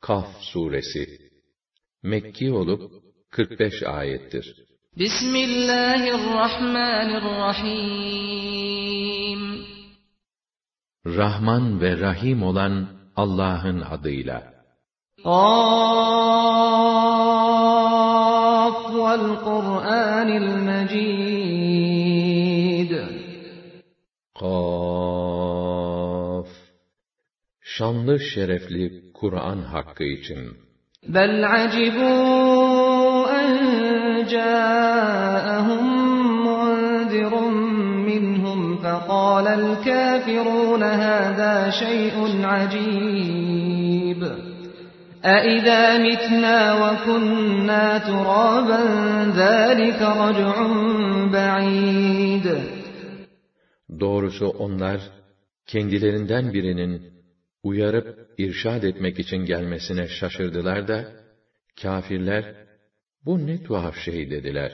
Kaf suresi Mekki olup 45 ayettir. Bismillahirrahmanirrahim Rahman ve Rahim olan Allah'ın adıyla. Kaf vel Kur'anil Mecid Kaf Şanlı şerefli Kur'an hakkı için. Bel acibu en ca'ahum munzirun minhum feqâlel kâfirûne hâzâ şey'un acîb. أَإِذَا مِتْنَا وَكُنَّا تُرَابًا ذَٰلِكَ رَجْعٌ بَعِيدٌ Doğrusu onlar, kendilerinden birinin uyarıp irşad etmek için gelmesine şaşırdılar da, kafirler, bu ne tuhaf şey dediler.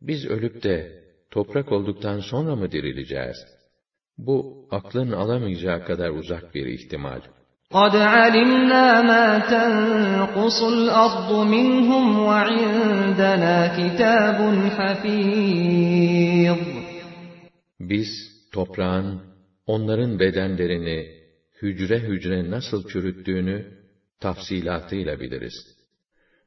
Biz ölüp de toprak olduktan sonra mı dirileceğiz? Bu aklın alamayacağı kadar uzak bir ihtimal. قَدْ عَلِمْنَا مَا تَنْقُصُ الْأَرْضُ مِنْهُمْ وَعِنْدَنَا كِتَابٌ حَفِيظٌ Biz toprağın onların bedenlerini hücre hücre nasıl çürüttüğünü tafsilatıyla biliriz.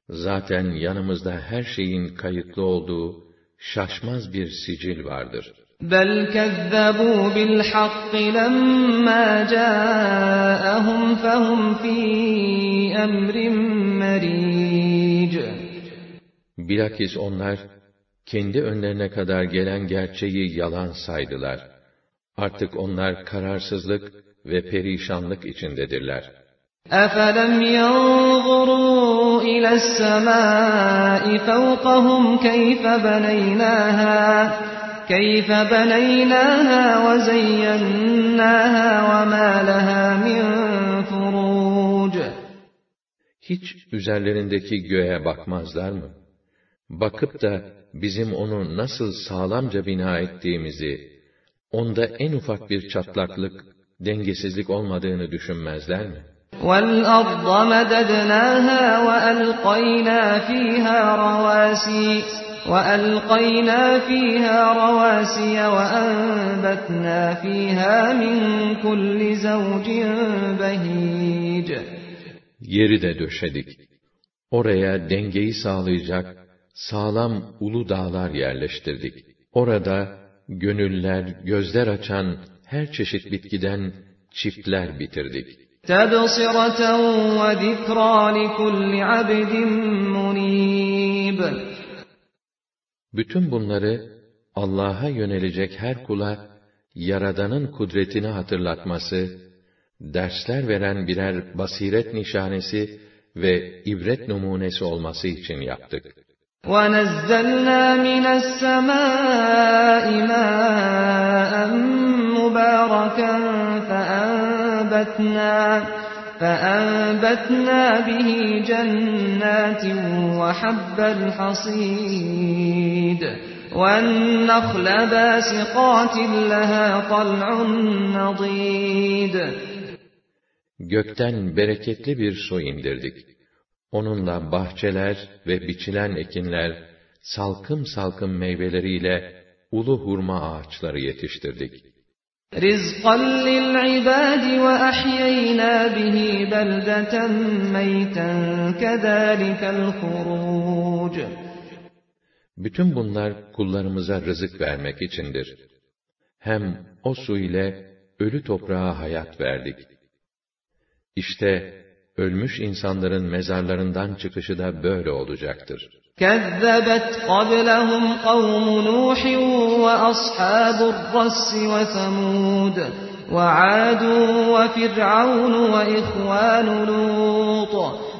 Zaten yanımızda her şeyin kayıtlı olduğu şaşmaz bir sicil vardır. بَلْ كَذَّبُوا بِالْحَقِّ لَمَّا جَاءَهُمْ فَهُمْ فِي أَمْرٍ مَرِيجٍ Bilakis onlar, kendi önlerine kadar gelen gerçeği yalan saydılar. Artık onlar kararsızlık ve perişanlık içindedirler. أَفَلَمْ يَنْظُرُوا إِلَى السَّمَاءِ فَوْقَهُمْ كَيْفَ بَنَيْنَاهَا كَيْفَ بَنَيْنَاهَا وَزَيَّنَّاهَا وَمَا لَهَا مِنْ فُرُوجٍ Hiç üzerlerindeki göğe bakmazlar mı? Bakıp da bizim onu nasıl sağlamca bina ettiğimizi, onda en ufak bir çatlaklık, dengesizlik olmadığını düşünmezler mi? وَالْأَرْضَ مَدَدْنَاهَا وَأَلْقَيْنَا فِيهَا رَوَاسِيَ وَأَلْقَيْنَا فِيهَا رَوَاسِيَ وَأَنبَتْنَا فِيهَا مِنْ كُلِّ زَوْجٍ بَهِيجٍ Yeri de döşedik. Oraya dengeyi sağlayacak sağlam ulu dağlar yerleştirdik. Orada gönüller, gözler açan her çeşit bitkiden çiftler bitirdik. تَبْصِرَةً وَذِكْرَى لِكُلِّ عَبْدٍ مُنِيبٍ Bütün bunları Allah'a yönelecek her kula Yaradan'ın kudretini hatırlatması, dersler veren birer basiret nişanesi ve ibret numunesi olması için yaptık. وَنَزَّلْنَا مِنَ السَّمَاءِ مَاءً مُبَارَكًا فَأَنبَتْنَا فَأَنبَتْنَا بِهِ جَنَّاتٍ وَحَبَّ الْحَصِيدِ وَالنَّخْلَ بَاسِقَاتٍ لَهَا طَلْعٌ نَضِيدٌ Gökten bereketli bir su indirdik. Onunla bahçeler ve biçilen ekinler, salkım salkım meyveleriyle ulu hurma ağaçları yetiştirdik. رِزْقًا لِلْعِبَادِ وَأَحْيَيْنَا بِهِ بَلْدَةً مَيْتًا كَذَٰلِكَ الْخُرُوجُ Bütün bunlar kullarımıza rızık vermek içindir. Hem o su ile ölü toprağa hayat verdik. İşte ölmüş insanların mezarlarından çıkışı da böyle olacaktır. كَذَّبَتْ قَبْلَهُمْ قَوْمُ نُوحٍ وَأَصْحَابُ الرَّسِّ وَثَمُودَ وَعَادٌ وَفِرْعَوْنُ وَإِخْوَانُ لُوطٍ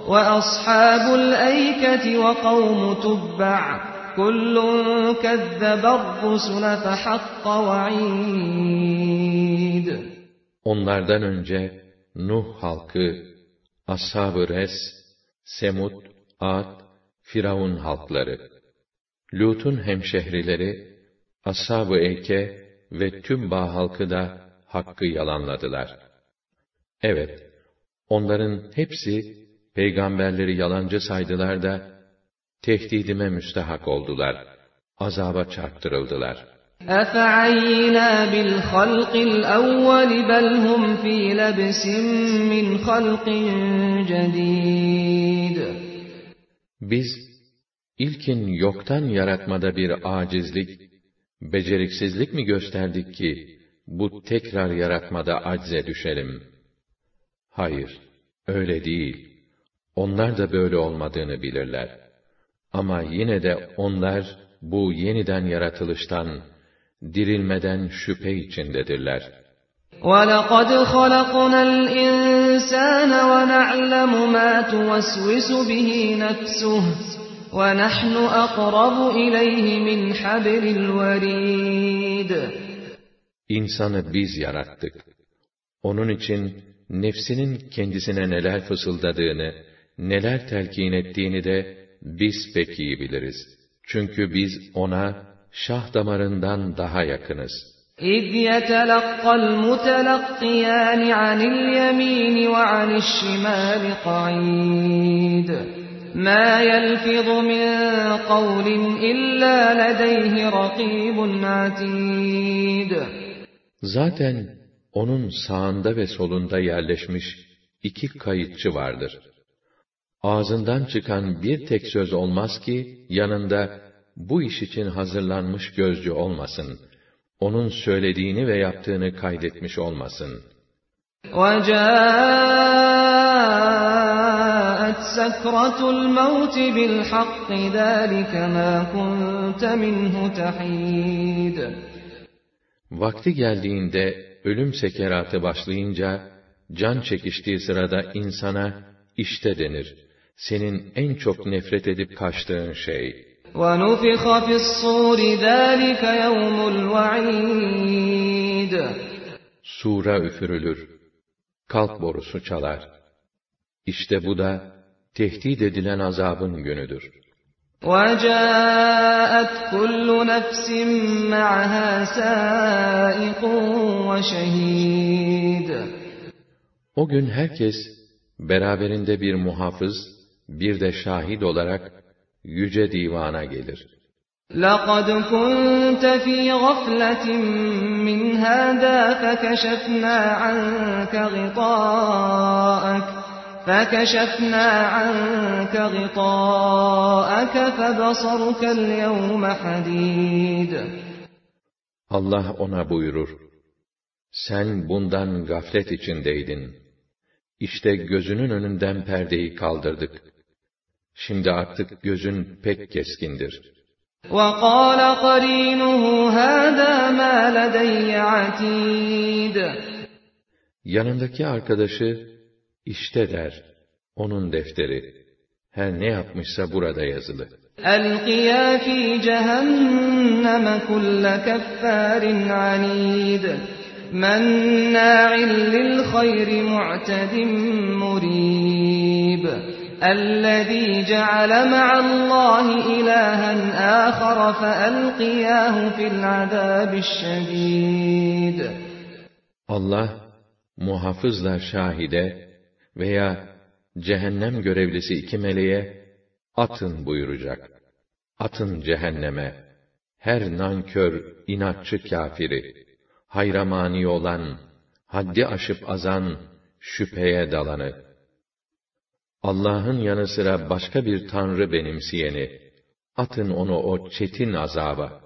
وَأَصْحَابُ الْأَيْكَةِ وَقَوْمُ تُبَّعٍ كُلٌّ كَذَّبَ الرُّسُلَ فَحَقَّ وَعِيدِ. Onlardan önce Nuh halkı, Ashab-ı Res, Semud, Ad, Firavun halkları, Lut'un hemşehrileri, Ashab-ı Eyke ve Tübba halkı da hakkı yalanladılar. Evet, onların hepsi peygamberleri yalancı saydılar da, tehdidime müstehak oldular, azaba çarptırıldılar. أَفَعَيِّنَا بِالْخَلْقِ الْأَوَّلِ بَلْ هُمْ فِي لَبْسٍ مِّنْ خَلْقٍ جَدِيدٍ Biz, ilkin yoktan yaratmada bir acizlik, beceriksizlik mi gösterdik ki, bu tekrar yaratmada acze düşelim? Hayır, öyle değil. Onlar da böyle olmadığını bilirler. Ama yine de onlar, bu yeniden yaratılıştan, dirilmeden şüphe içindedirler. وَلَقَدْ خَلَقْنَا الْإِنسَانَ وَنَعْلَمُ مَا تُوَسْوِسُ بِهِ نَفْسُهُ وَنَحْنُ أَقْرَبُ إِلَيْهِ مِنْ حَبْلِ الْوَرِيدِ İnsanı biz yarattık. Onun için nefsinin kendisine neler fısıldadığını, neler telkin ettiğini de biz pek iyi biliriz. Çünkü biz ona şah damarından daha yakınız. إِذْ يَتَلَقَّى الْمُتَلَقِّيَانِ عَنِ الْيَمِينِ وَعَنِ الشِّمَالِ قَعِيدٌ مَا يَلْفِظُ مِنْ قَوْلٍ إِلَّا لَدَيْهِ رَقِيبٌ عَتِيدٌ Zaten onun sağında ve solunda yerleşmiş iki kayıtçı vardır. Ağzından çıkan bir tek söz olmaz ki, yanında bu iş için hazırlanmış gözcü olmasın. Onun söylediğini ve yaptığını kaydetmiş olmasın. وَجَاءَتْ سَكْرَةُ الْمَوْتِ بِالْحَقِّ ذَٰلِكَ مَا كُنْتَ مِنْهُ تَحِيدٌ Vakti geldiğinde ölüm sekeratı başlayınca, can çekiştiği sırada insana işte denir. Senin en çok nefret edip kaçtığın şey. وَنُفِخَ فِي الصُّورِ ذَٰلِكَ يَوْمُ الْوَعِيدِ Sura üfürülür. Kalk borusu çalar. İşte bu da tehdit edilen azabın günüdür. وَجَاءَتْ كُلُّ نَفْسٍ مَّعَهَا سَائِقٌ وَشَهِيدٌ O gün herkes beraberinde bir muhafız, bir de şahit olarak yüce divana gelir. لَقَدْ كُنْتَ فِي غَفْلَةٍ مِّنْ هَٰذَا فَكَشَفْنَا عَنكَ غِطَاءَكَ فَكَشَفْنَا عَنكَ غِطَاءَكَ فَبَصَرُكَ الْيَوْمَ حَدِيدٌ Allah ona buyurur, sen bundan gaflet içindeydin. İşte gözünün önünden perdeyi kaldırdık. Şimdi artık gözün pek keskindir. وَقَالَ قَرِينُهُ هَٰذَا مَا لَدَيَّ عَتِيدٌ Yanındaki arkadaşı, işte der, onun defteri. Her ne yapmışsa burada yazılı. أَلْقِيَا فِي جَهَنَّمَ كُلَّ كَفَّارٍ عَنِيدٍ مَّنَّاعٍ لِّلْخَيْرِ مُعْتَدٍ مُّرِيبٍ الَّذِي جَعَلَ مَعَ اللَّهِ إِلَٰهًا آخَرَ فَأَلْقِيَاهُ فِي الْعَذَابِ الشَّدِيدِ Allah, muhafızla şahide veya cehennem görevlisi iki meleğe, atın buyuracak. Atın cehenneme, her nankör, inatçı kafiri, hayramani olan, haddi aşıp azan, şüpheye dalanı, Allah'ın yanı sıra başka bir tanrı benimseyeni, atın onu o çetin azaba.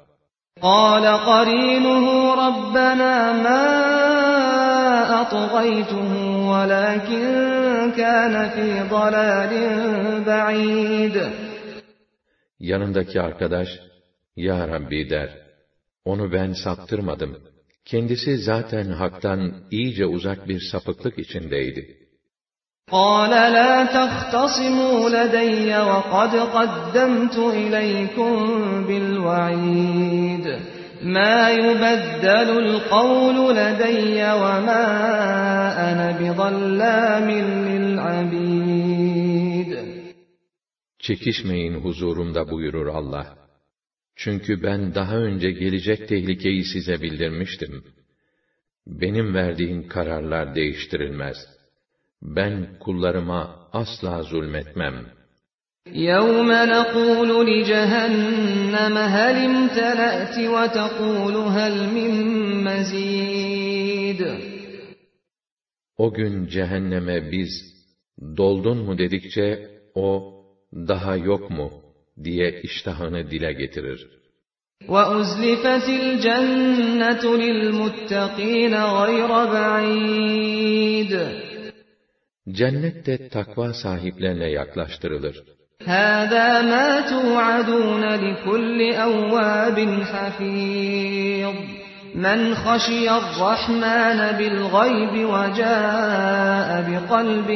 قَالَ قَرِينُهُ رَبَّنَا مَا أَطْغَيْتُهُ وَلَٰكِن كَانَ فِي ضَلَالٍ بَعِيدٍ Yanındaki arkadaş, Ya Rabbi der, onu ben saptırmadım. Kendisi zaten haktan iyice uzak bir sapıklık içindeydi. قَالَ لَا تَخْتَصِمُوا لَدَيَّ وَقَدْ قَدَّمْتُ إِلَيْكُم بِالْوَعِيدِ مَا يُبَدَّلُ الْقَوْلُ لَدَيَّ وَمَا أَنَا بِظَلَّامٍ لِّلْعَبِيدِ Çekişmeyin huzurumda buyurur Allah. Çünkü ben daha önce gelecek tehlikeyi size bildirmiştim. Benim verdiğim kararlar değiştirilmez. ben kullarıma asla zulmetmem. يَوْمَ نَقُولُ لِجَهَنَّمَ هَلِ امْتَلَأْتِ وَتَقُولُ هَلْ مِن مَّزِيدٍ O gün cehenneme biz, doldun mu dedikçe, o, daha yok mu, diye iştahını dile getirir. وَأُزْلِفَتِ الْجَنَّةُ لِلْمُتَّقِينَ غَيْرَ بَعِيدٍ Cennet de takva sahiplerine yaklaştırılır. هَذَا مَا تُوعَدُونَ لِكُلِّ أَوَّابٍ حَفِيظٍ مَنْ خَشِيَ الرَّحْمَنَ بِالْغَيْبِ وَجَاءَ بِقَلْبٍ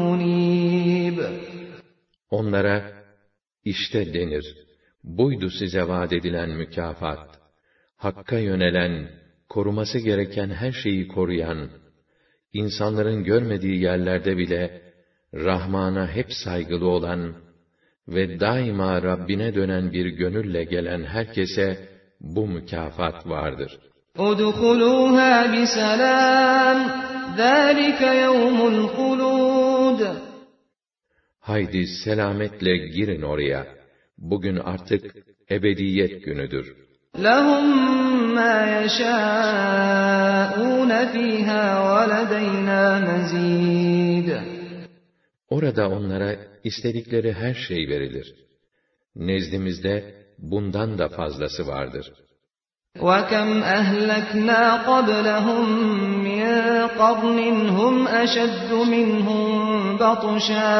مُنِيبٍ Onlara, işte denir, buydu size vaat edilen mükafat. Hakka yönelen, koruması gereken her şeyi koruyan, insanların görmediği yerlerde bile, Rahman'a hep saygılı olan ve daima Rabbine dönen bir gönülle gelen herkese bu mükafat vardır. اُدْخُلُوهَا بِسَلَامٍ ذَٰلِكَ يَوْمُ الْخُلُودِ Haydi selametle girin oraya. Bugün artık ebediyet günüdür. لَهُم مَّا يَشَاءُونَ فِيهَا وَلَدَيْنَا مَزِيدٌ Orada onlara istedikleri her şey verilir. Nezdimizde bundan da fazlası vardır. وَكَمْ أَهْلَكْنَا قَبْلَهُم مِّن قَرْنٍ هُمْ أَشَدُّ مِنْهُم بَطْشًا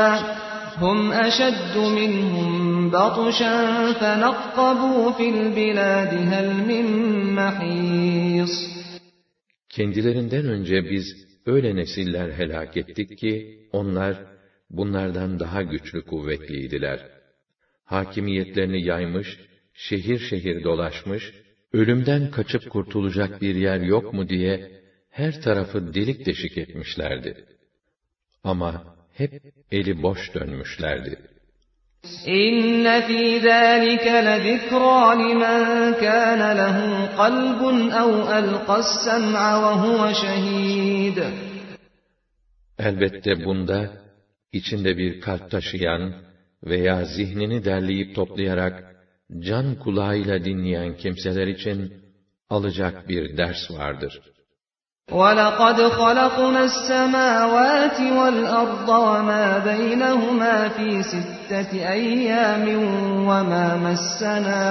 هُمْ أَشَدُّ مِنْهُم بَطْشًا فَنَقَّبُوا فِي الْبِلَادِ هَلْ مِن مَّحِيصٍ Kendilerinden önce biz öyle nesiller helak ettik ki onlar bunlardan daha güçlü kuvvetliydiler. Hakimiyetlerini yaymış, şehir şehir dolaşmış, ölümden kaçıp kurtulacak bir yer yok mu diye her tarafı delik deşik etmişlerdi. Ama hep eli boş dönmüşlerdi. İnne fî zâlike lezikrâ limen kâne lehu kalbun ev elqas sem'a ve huve şehîd. Elbette bunda içinde bir kalp taşıyan veya zihnini derleyip toplayarak can kulağıyla dinleyen kimseler için alacak bir ders vardır. وَلَقَدْ خَلَقْنَا السَّمَاوَاتِ وَالْأَرْضَ وَمَا بَيْنَهُمَا فِي سِتَّةِ أَيَّامٍ وَمَا مَسَّنَا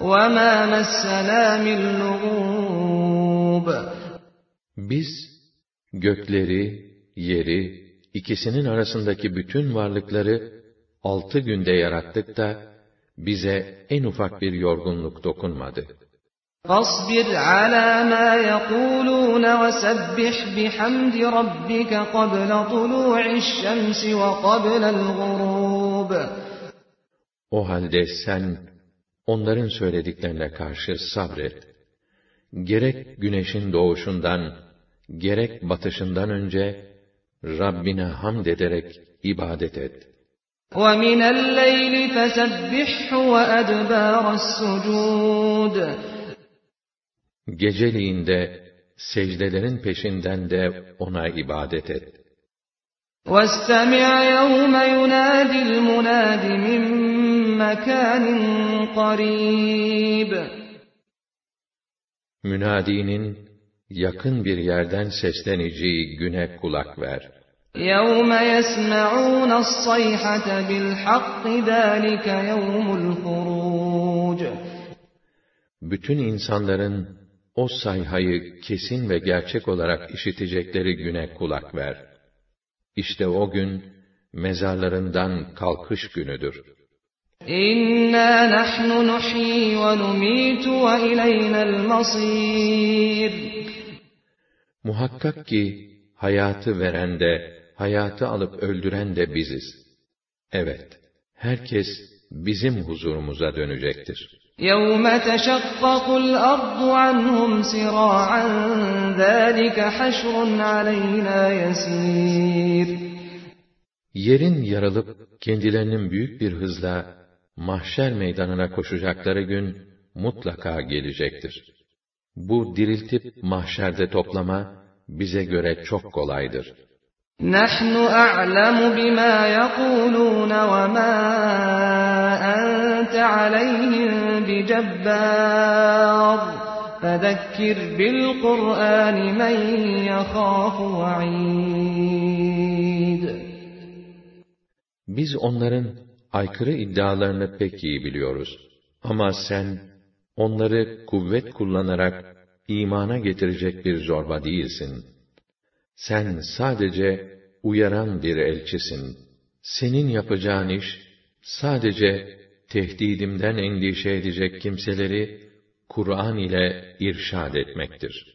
وَمَا مَسَّنَا مِنْ لُغُوبٍ Biz gökleri, yeri, ikisinin arasındaki bütün varlıkları altı günde yarattık da bize en ufak bir yorgunluk dokunmadı. فاصبر على ما يقولون وسبح بحمد ربك قبل طلوع الشمس وقبل الغروب O halde sen onların söylediklerine karşı sabret. Gerek güneşin doğuşundan, gerek batışından önce Rabbine hamd ederek ibadet et. وَمِنَ اللَّيْلِ فَسَبِّحْهُ وَأَدْبَارَ السُّجُودِ Geceliğinde secdelerin peşinden de ona ibadet et. وَاسْتَمِعْ يَوْمَ يُنَادِ الْمُنَادِ مِن مَّكَانٍ قَرِيبٍ Münadinin yakın bir yerden sesleneceği güne kulak ver. يَوْمَ يَسْمَعُونَ الصَّيْحَةَ بِالْحَقِّ ذَٰلِكَ يَوْمُ الْخُرُوجِ Bütün insanların o sayhayı kesin ve gerçek olarak işitecekleri güne kulak ver. İşte o gün, mezarlarından kalkış günüdür. İnna nahnu nuhyi ve numitu ve ilayna'l masir. Muhakkak ki hayatı veren de, hayatı alıp öldüren de biziz. Evet, herkes bizim huzurumuza dönecektir. يَوْمَ تَشَقَّقُ الْأَرْضُ عَنْهُمْ سِرَاعًا ذَٰلِكَ حَشْرٌ عَلَيْنَا يَسِيرٌ Yerin yarılıp kendilerinin büyük bir hızla mahşer meydanına koşacakları gün mutlaka gelecektir. Bu diriltip mahşerde toplama bize göre çok kolaydır. نحن أعلم بما يقولون وما أنت عليهم بجبار فذكر بالقرآن من يخاف وعيد Biz onların aykırı iddialarını pek iyi biliyoruz. Ama sen onları kuvvet kullanarak imana getirecek bir zorba değilsin. Sen sadece uyaran bir elçisin. Senin yapacağın iş sadece tehdidimden endişe edecek kimseleri Kur'an ile irşad etmektir.